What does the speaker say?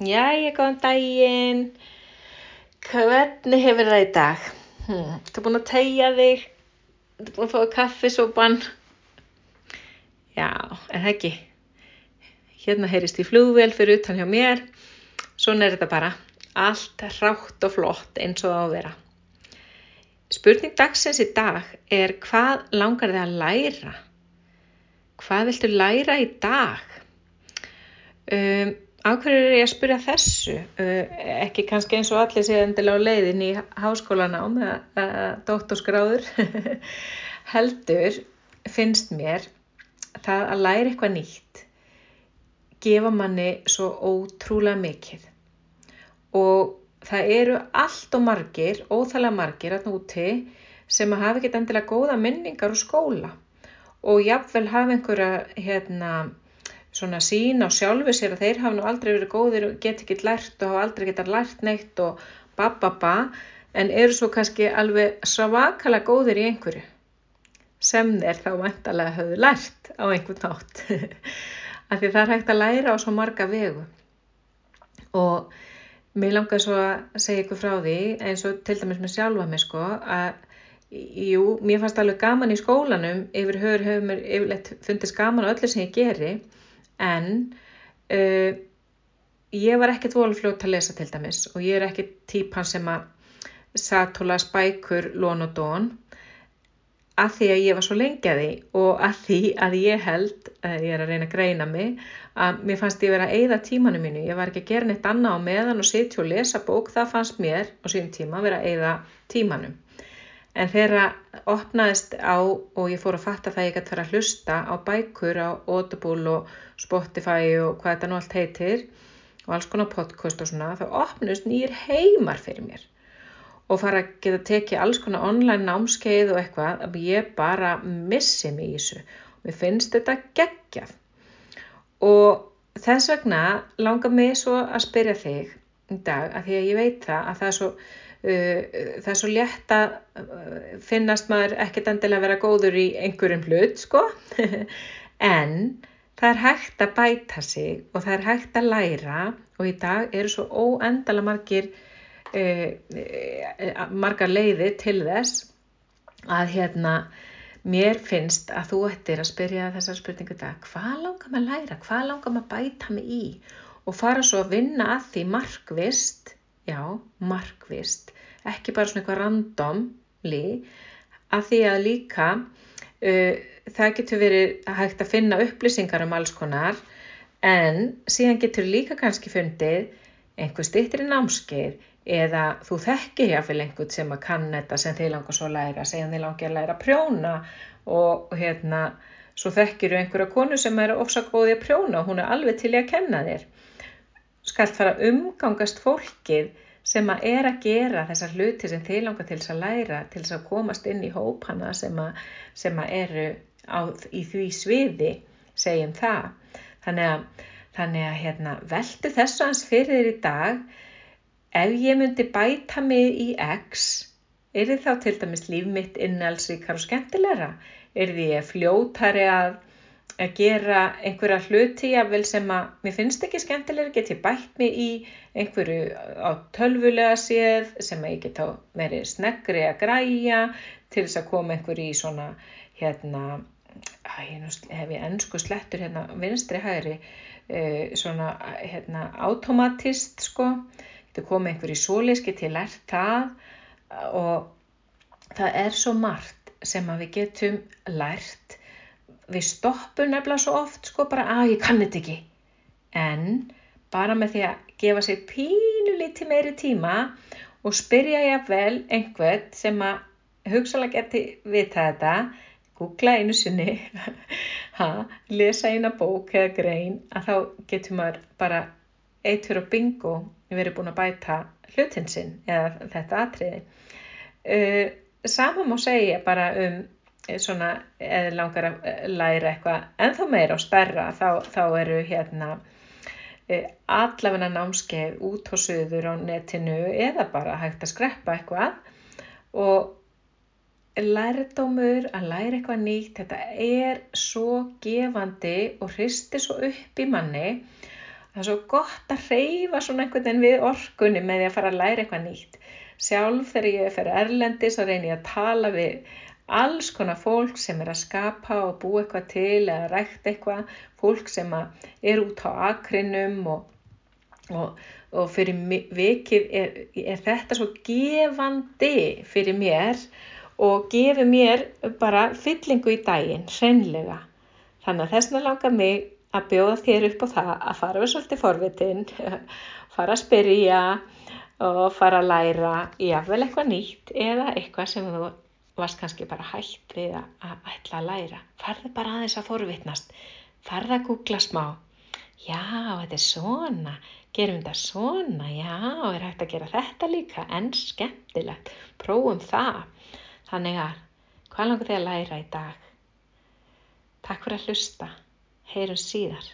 Jæja, góðan daginn. Hvernig hefur það í dag? Hm, Þú búin að tegja þig? Þú búin að fá kaffisópan? Já, en það ekki. Hérna heyrist í flugvél fyrir utan hjá mér. Svona er þetta bara. Allt rátt og flott eins og á að vera. Spurning dagsins í dag er hvað langar þið að læra? Hvað viltu læra í dag? Um, á hverju er ég að spyrja þessu? Ekki kannski eins og allir séð endilega á leiðin í með uh, doktorskráður. Heldur finnst mér það að læra eitthvað nýtt gefa manni svo ótrúlega mikið og það eru allt og margir, óþægilega margir að núti sem að hafa ekkert endilega góða minningar úr skóla og jáfnvel hafa einhverja hérna, svona sín á sjálfu sér að þeir hafa nú aldrei verið góðir og get ekki lært og hafa aldrei getað lært neitt og ba ba ba. En eru svo kannski alveg svakalega góðir í einhverju sem þeir þá vantalega höfðu lært á einhvern nátt af því það er hægt að læra á svo marga vegu. Og mér langar svo að segja ykkur frá því eins og til dæmis með sjálfa mig sko að jú, mér fannst alveg gaman í skólanum yfir höfur höfur mér yfirleitt fundist gaman á öllu sem ég geri en uh, ég var ekkert volfljótt að lesa til dæmis og ég er ekki típan sem að las bækur lón og dón að því að ég var svo lengi að því og að því að ég held, ég er að reyna að greina mig, að mér fannst ég vera að eigða tímanu mínu. Ég var ekki að gera neitt annað á meðan og sitja og lesa bók, það fannst mér á síðan tíma að vera að eigða tímanu. En þegar opnaðist á og ég fór að fatta það ég gæti fara að hlusta á bækur á Audible og Spotify og hvað þetta nú allt heitir og alls konar podcast og svona, þá opnust nýjir heimar fyrir mér og fara að geta tekið alls konar online námskeið og eitthvað að ég bara missi mig í þessu. Mér finnst þetta geggjað og þess vegna langar mig svo að spyrja þig í dag að því að ég veit það að það er svo, það er svo létt að uh, finnast maður ekkert endilega að vera góður í einhverjum hlut sko. En það er hægt að bæta sig og það er hægt að læra og í dag eru svo óendala margir e, e, margar leiði til þess að hérna mér finnst að þú ættir að spyrja þessar spurningu dag, hvað langar maður að læra, hvað langar maður að bæta mig í? Og fara svo að vinna að því markvist, já, markvist, ekki bara svona eitthvað randomli, að því að líka uh, það getur verið hægt að finna upplýsingar um alls konar en síðan getur líka kannski fundið einhver stýttir í námskeið eða þú þekkir jáfnvel einhvern sem að kann þetta sem þið langar svo að læra, segja þið langar að læra að prjóna og hérna svo þekkir þú einhverja konu sem er ofsakóði að prjóna og hún er alveg til að kenna þér. Skalt fara umgangast fólkið sem að er að gera þessar hluti sem þið langar til þess að læra, til þess að komast inn í hópana sem að, sem að eru á, í því sviði, segjum það. Þannig að, þannig að hérna, veldu þessu hans fyrir þér í dag Ef ég myndi bæta mig í X, er þið þá til dæmis líf mitt innhalsríkar og skemmtilegra? Er ég fljótari að, að gera einhverja hluti jável sem að mér finnst ekki skemmtilegra, get ég bætt mig í einhverju á tölvulega séð sem að ég get á verið sneggri að græja til þess að koma einhverju í svona hérna, æ, hef ég ennsku slettur hérna vinstri hægri, uh, svona hérna automatist sko, getur komið einhver í sólis, get ég lært það og það er svo margt sem að við getum lært. Við stoppum nefnilega svo oft sko bara að ég kann þetta ekki en bara með því að gefa sér pínu liti meiri tíma og spyrja ég að vel einhvern sem að hugsalega geti vita þetta, googla einu sinni, ha, lesa eina bók eða grein að þá getur maður bara eitur og bingo verið búin að bæta hlutin sinn eða þetta atriði. Uh, sama má segja bara um svona eða langar að eh, læra eitthvað ennþá meira og stærra þá, þá eru hérna uh, allafina námskeið út á söður á netinu eða bara hægt að skreppa eitthvað og lærdómur að læra eitthvað nýtt þetta er svo gefandi og hristir svo upp í manni Það er svo gott að reyfa svona einhvern veginn við orkunni með því að fara að læra eitthvað nýtt. Sjálf þegar ég fer erlendis þá reynir ég að tala við alls konar fólk sem er að skapa og búa eitthvað til eða rækta eitthvað, fólk sem er út á akrinum og, og, og fyrir vikið er, er þetta svo gefandi fyrir mér og gefur mér bara fyllingu í daginn, hreinlega. Þannig að þessna langar mig að bjóða þér upp á það að fara við svolítið forvitin, fara að spyrja og fara að læra jáfnvel eitthvað nýtt eða eitthvað sem þú varst kannski bara hægt við að ætla að læra. Farðu bara aðeins að forvitnast, farðu að googla smá. Já, þetta er svona, gerum þetta svona, já, er hægt að gera þetta líka, en skemmtilegt, prófum það. Þannig að, hvað langar þið að læra í dag? Takk fyrir að hlusta, heyrum síðar.